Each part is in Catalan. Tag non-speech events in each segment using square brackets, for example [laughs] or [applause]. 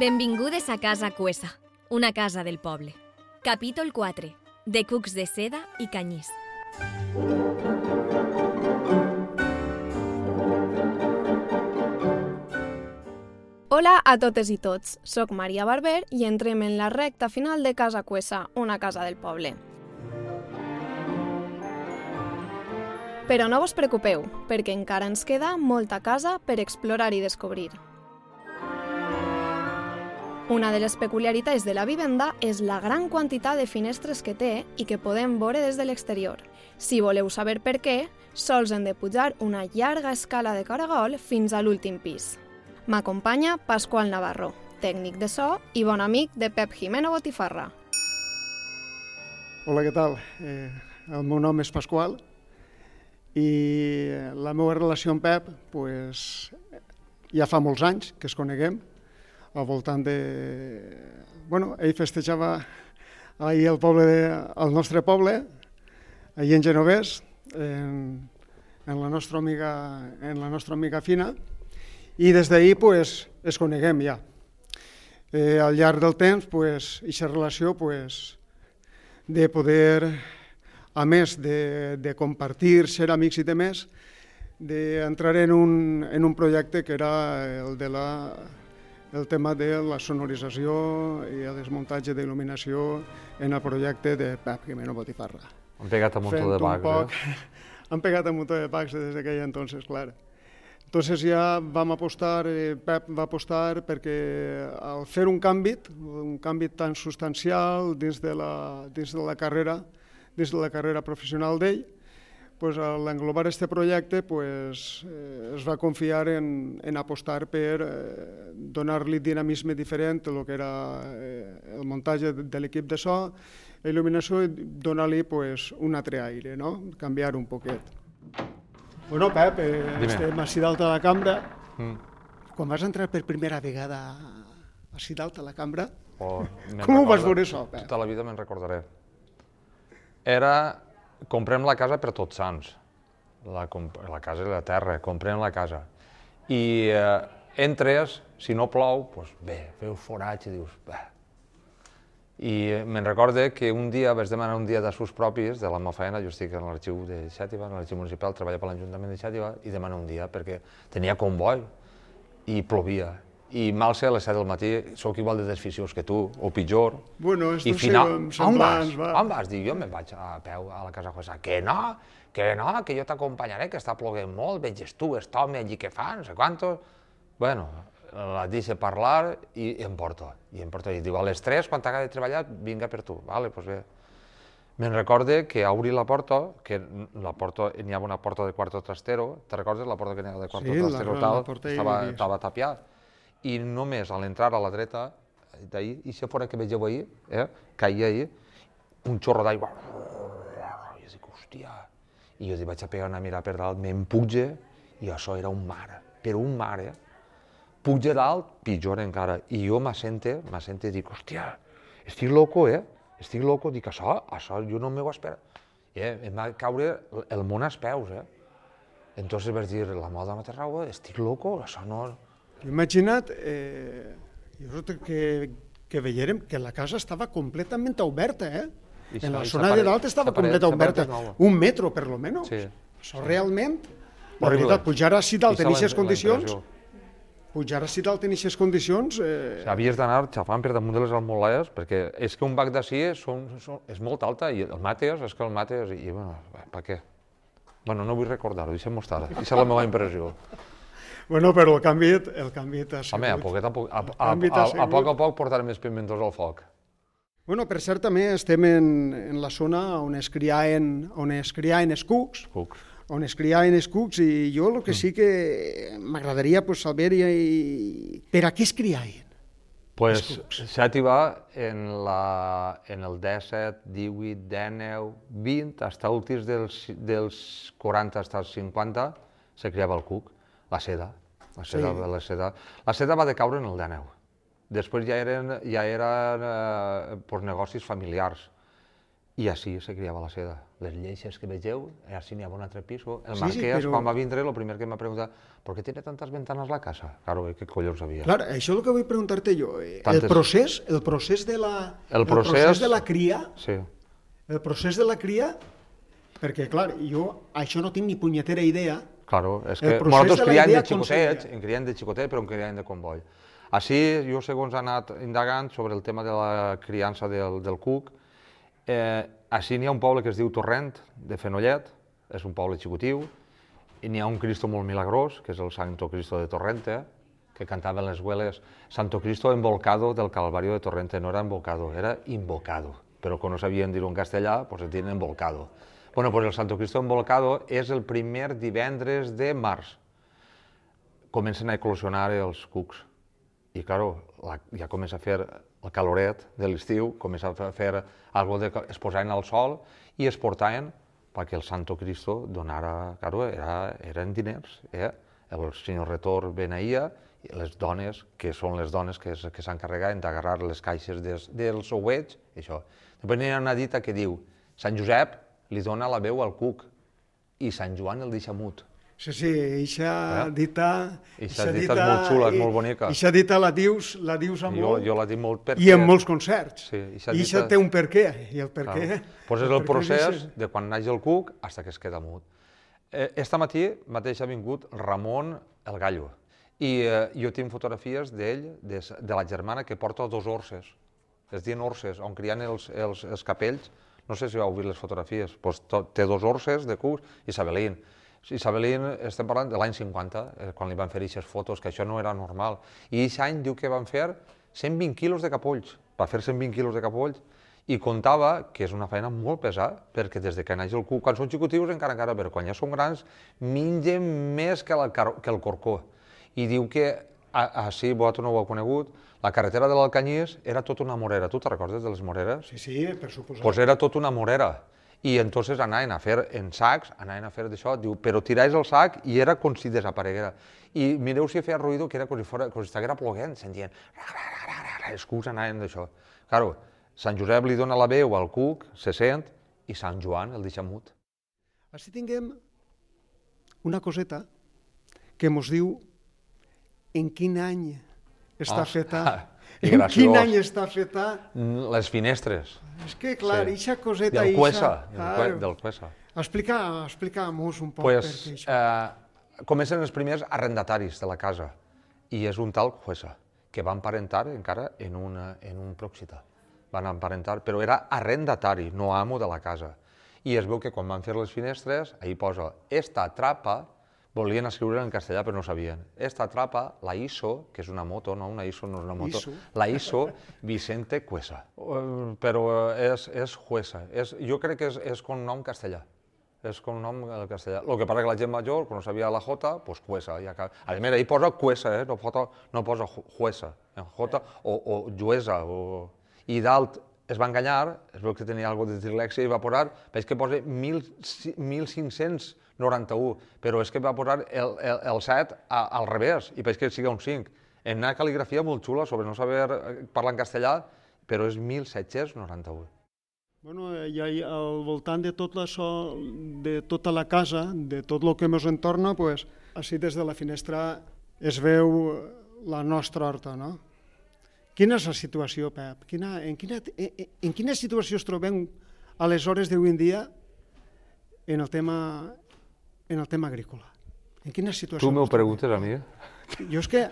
Benvingudes a Casa Cuesa, una casa del poble. Capítol 4. De cucs de seda i canyís. Hola a totes i tots, sóc Maria Barber i entrem en la recta final de Casa Cuesa, una casa del poble. Però no vos preocupeu, perquè encara ens queda molta casa per explorar i descobrir. Una de les peculiaritats de la vivenda és la gran quantitat de finestres que té i que podem veure des de l'exterior. Si voleu saber per què, sols hem de pujar una llarga escala de caragol fins a l'últim pis. M'acompanya Pasqual Navarro, tècnic de so i bon amic de Pep Jimeno Botifarra. Hola, què tal? Eh, el meu nom és Pasqual i la meva relació amb Pep pues, ja fa molts anys que es coneguem al voltant de... Bueno, ell festejava ahir el poble de, el nostre poble, ahir en Genovès, en, en, la nostra amiga, en la nostra amiga Fina, i des d'ahir pues, es coneguem ja. Eh, al llarg del temps, pues, aquesta relació pues, de poder, a més de, de compartir, ser amics i de més, d'entrar en, un, en un projecte que era el de la el tema de la sonorització i el desmuntatge d'il·luminació en el projecte de Pep Jimeno Botifarra. Han pegat un muntó de bags, poc, eh? [laughs] Han pegat un muntó de bags des d'aquell entonces, clar. Entonces ja vam apostar, eh, Pep va apostar perquè al fer un canvi, un canvi tan substancial dins de la, dins de la carrera, dins de la carrera professional d'ell, pues, al englobar este projecte pues, eh, es va confiar en, en apostar per eh, donar-li dinamisme diferent a lo que era eh, el muntatge de, de l'equip de so, il·luminació i donar-li pues, un altre aire, no? canviar un poquet. Bueno, Pep, eh, Dime. estem a Cidalta de la Cambra. Mm. Quan vas entrar per primera vegada a Cidalta a la Cambra, Oh, Com ho vas veure, això, Pep? Tota la vida me'n recordaré. Era... Comprem la casa per tots sants. La, la casa i la terra, comprem la casa. I eh, entres, si no plou, doncs bé, veus forats i dius, bé. I eh, me'n recorde que un dia vaig demanar un dia d'assús propis de la meva feina, jo estic en l'arxiu de Xàtiva, en l'arxiu municipal, treballo per l'Ajuntament de Xàtiva, i demano un dia perquè tenia comboi i plovia. I mal ser a les 7 del matí, sóc igual de desficiós que tu, o pitjor. Bueno, I estos final, sem- on vas? va. On vas? Dic, jo me'n vaig a peu a la casa José. Que no, que no, que jo t'acompanyaré, que està ploguent molt, veges tu, aquest home allí que fa, no sé quantos. Bueno, la deixa parlar i em porta. I em porta i diu, a les 3, quan t'acabi de treballar, vinga per tu. Vale, doncs bé. Me'n recorde que a obrir la porta, que la porta, n'hi havia una porta de quarto trastero, te recordes la porta que n'hi havia de quarto Sí, la- trastero la tal? ja estava, estava tapiat. I només a l'entrar a la dreta, d'ahir, i si fora que vegeu ahir, eh, caia ahir, un xorro d'aigua. I jo dic, hòstia. I jo dic, vaig a pegar una mirada per dalt, me'n puja, i això era un mar, però un mar, eh? Puja dalt, pitjor encara. I jo m'assente, m'assente i dic, hòstia, estic loco, eh? Estic loco, dic, això, això jo no m'ho espera. I eh, em va caure el món als peus, eh? Entonces vaig dir, la moda no té raó, estic loco, això no... Imagina't eh, jo crec que, que veiérem que la casa estava completament oberta, eh? I en la zona de dalt estava paret oberta. és. Un metro, per lo menos. Sí. Això realment, la veritat, pujar a Cidalt en aquestes condicions, pujar a Cidalt en aquestes condicions, eh, Havies d'anar xafant per damunt de les almolaies, perquè és que un bac d'ací són, és molt alta, i el Mateos, és que el Mateos, i, i bueno, per què? Bueno, no vull recordar-ho, deixem-ho estar, aquesta és la meva impressió. Bueno, però el canvi, el canvi ha sigut... Home, a, poquet, a, poc, a, a, a, a, poc a poc portarem més pimentós al foc. Bueno, per cert, també estem en, en la zona on es criaven, on es criaven els cucs, Cucs. on es criaven els cucs, i jo el que sí que m'agradaria pues, saber i, per a què es criaven. Pues cucs. Xàtiva en, la, en el 17, 18, 19, 20, fins últims dels, dels 40 fins als 50, se criava el cuc, la seda. La seda, Sí. la seda. La seda va decaure en el 19. Després ja eren, ja eren eh, pues, negocis familiars. i així se criava la seda. Les lleixes que vegeu, eh, així n'hi ha un altre pis. El Sí, sí, marquès, però- quan va vindre, el primer que m'ha preguntat, ¿por qué tiene tantas ventanas la casa? Claro, què collons havia? Clar, això és el que vull preguntar-te jo. eh, El Tantes- procés, el procés de la, El procés- procés de la cria, Sí. el procés de la cria, perquè, clar, jo això no tinc ni punyetera idea, Claro, és que nosaltres criem de xicotets, en criem de xicotet, però en criem de convoi. Així, jo segons he anat indagant sobre el tema de la criança del, del cuc, eh, així n'hi ha un poble que es diu Torrent, de Fenollet, és un poble xicotiu, i n'hi ha un Cristo molt milagrós, que és el Santo Cristo de Torrente, que cantaven les hueles Santo Cristo embolcado del Calvario de Torrente, no era embocado, era invocado, però com no sabien dir-ho en castellà, pues es diuen embolcado. Bueno, pues el Santo Cristo embolcado és el primer divendres de març. Comencen a eclosionar els cucs. I, claro, la, ja comença a fer el caloret de l'estiu, comença a fer algo de, es posaven al sol i es portaven perquè el Santo Cristo donara, claro, era, eren diners, eh? El senyor Retor beneïa, les dones, que són les dones que, es- que s'encarregaven d'agarrar les caixes des, dels ouets, això. Després n'hi ha una dita que diu, Sant Josep li dona la veu al cuc i Sant Joan el deixa mut. Sí, sí, eixa Eh? dita... Eixa dita és molt xula, és molt bonica. Eixa dita la dius, la dius amb Jo, molt, jo la dic molt perquè... i en molts concerts. Sí, eixa I eixa dita- té un per què, i el per Claro. què... Pues és el què procés de quan naix el cuc fins que es queda mut. Eh, esta matí mateix ha vingut Ramon el Gallo i eh, jo tinc fotografies d'ell, de, de la germana, que porta dos orses. Es diuen orses, on crien els, els, els capells. No sé si heu vist les fotografies. Pues to, té dos orses de cucs i Sabelín. Isabelín, estem parlant de l'any 50, eh, quan li van fer aquestes fotos, que això no era normal. I aquest any diu que van fer 120 quilos de capolls. Va fer 120 quilos de capolls i contava que és una feina molt pesada, perquè des de que naix el cuc, quan són xicottius encara encara, però quan ja són grans, mengen més que, car- que el corcó. I diu que, així vosaltres no ho heu conegut, la carretera de l'Alcanyís era tota una morera. Tu te recordes de les moreres? Sí, sí, per suposat. pues era tot una morera. I entonces anaven a fer en sacs, anaven a fer d'això, diu, però tirais el sac i era com si desapareguera. I mireu si feia ruïdo que era com si, fora, com si estiguera ploguent, sentien... Els cucs anaven d'això. Claro, Sant Josep li dona la veu al cuc, se sent, i Sant Joan el deixa mut. Així tinguem una coseta que mos diu en quin any està Ah, feta, [laughs] i en quin any està feta. Les finestres. És que, clar, Sí. eixa coseta... Del Cuesa, del, cue, del Cuesa. Explica, explica-mos un poc pues, perquè això... eh, comencen els primers arrendataris de la casa i és un tal Juesa que va emparentar encara en, una, en un pròxita. Van emparentar, però era arrendatari, no amo de la casa. I es veu que quan van fer les finestres, ahí posa esta trapa, volien escriure en castellà però no sabien. Esta trapa la hizo, que és una moto, no, una ISO no és una moto, Hizo. la hizo Vicente Cuesa. Eh, però és, és Juesa. És, jo crec que és, és con nom castellà. És con nom en castellà. El que passa que la gent major, quan no sabia la J, pues Cuesa. Ja acaba. A més, ahí posa Cuesa, eh? no, posa, no posa Ju- Juesa, en J, o, o Juesa. O... I dalt es va enganyar, es veu que tenia alguna de dislexia i va posar, veig que posa 1000 1591, però és que va posar el, el, el 7 a, al revés, i que siga un 5. En una cal·ligrafia molt xula sobre no saber eh, parlar en castellà, però és 1791. Bueno, i al voltant de tot això, de tota la casa, de tot el que ens entorna, pues, així des de la finestra es veu la nostra horta, no? Quina és la situació, Pep? Quina, en, quina, en, en quina situació es trobem a les hores d'avui en dia en el tema, en el tema agrícola? En quina situació? Tu m'ho preguntes a mi? Jo és que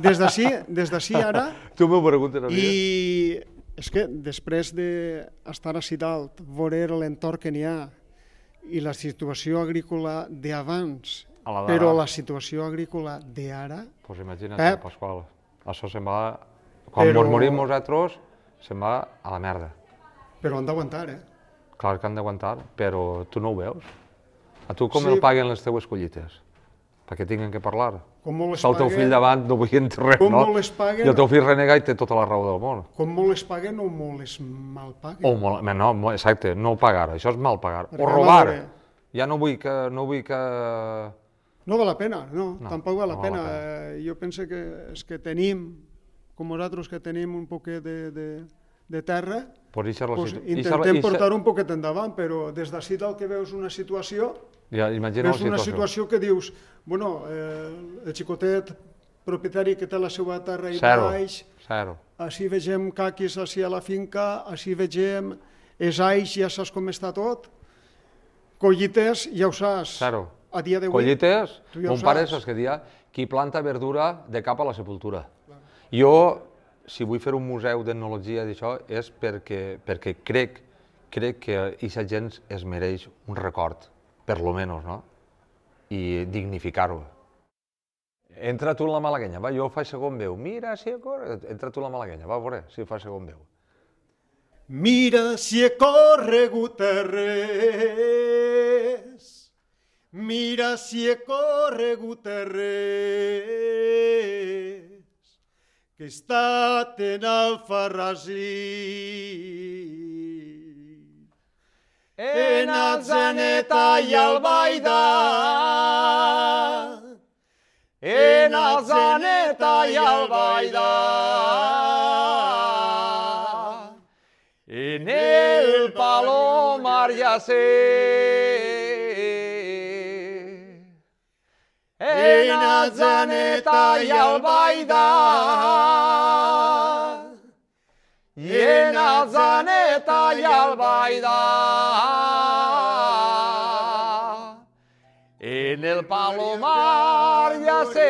des d'ací des d'ací ara [laughs] Tu m'ho preguntes a mi? i és que després d'estar així dalt, veure l'entorn que n'hi ha i la situació agrícola d'abans, però la situació agrícola d'ara, Pues imagina't, Pep. Pasqual, això se'n va... Quan Però- mos morim nosaltres, se'n va a la merda. però han d'aguantar, eh? Clar que han d'aguantar, però tu no ho veus. A tu com Sí. el paguen les teues collites? Perquè tinguin que parlar. Com molt es Està el teu paguen- fill davant, no vull res, Com no? molt es paguen- I el teu fill renega i té tota la raó del món. Com molt es paguen o molt es mal paguen. O molt, no, exacte, no pagar, això és mal pagar. Perquè O robar. Ja no vull que... No vull que... No val la pena, no, No, tampoc val la no val pena. la pena. Eh, jo penso que és que tenim, com nosaltres que tenim un poquet de, de, de terra, pues, intentem portar un poquet endavant, però des d'ací del que veus una situació, Ja, imagina veus una situació que dius, bueno, eh, el xicotet propietari que té la seva terra i Zero, baix, zero. així vegem caquis així a la finca, així vegem els ais, ja saps com està tot, collites, ja ho saps, Zero. a dia d'avui. Collites, ja mon pare saps. que dia, qui planta verdura de cap a la sepultura. Jo, si vull fer un museu d'etnologia d'això, és perquè, perquè crec, crec que aquesta gent es mereix un record, per lo menos, no? I dignificar-ho. Entra tu en la malaguenya, va, jo faig segon veu. Mira, si corre, entra tu en la malaguenya, va, a veure si fa segon veu. Mira si he corregut res, mira si he corregut res, que he estat en Alfarrasí. En Alzaneta i Albaida, en Alzaneta i Albaida, En el palomar ya sé. en Alzaneta i Albaida, I Albaida. En el palomar ya sé.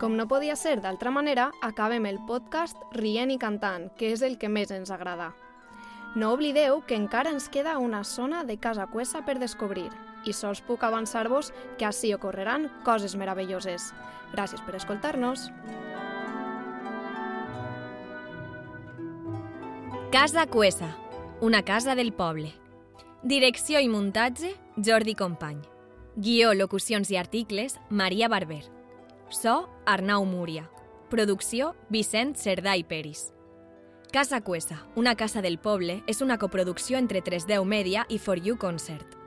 Com no podia ser d'altra manera, acabem el podcast rient i cantant, que és el que més ens agrada. No oblideu que encara ens queda una zona de Casa Cuesa per descobrir i sols puc avançar-vos que així ocorreran coses meravelloses. Gràcies per escoltar-nos. Casa Cuesa, una casa del poble. Direcció i muntatge, Jordi Company. Guió, locucions i articles, Maria Barber. So, Arnau Múria. Producció, Vicent Cerdà i Peris. Casa Cuesa, una casa del poble, és una coproducció entre 310 Media i For You Concert.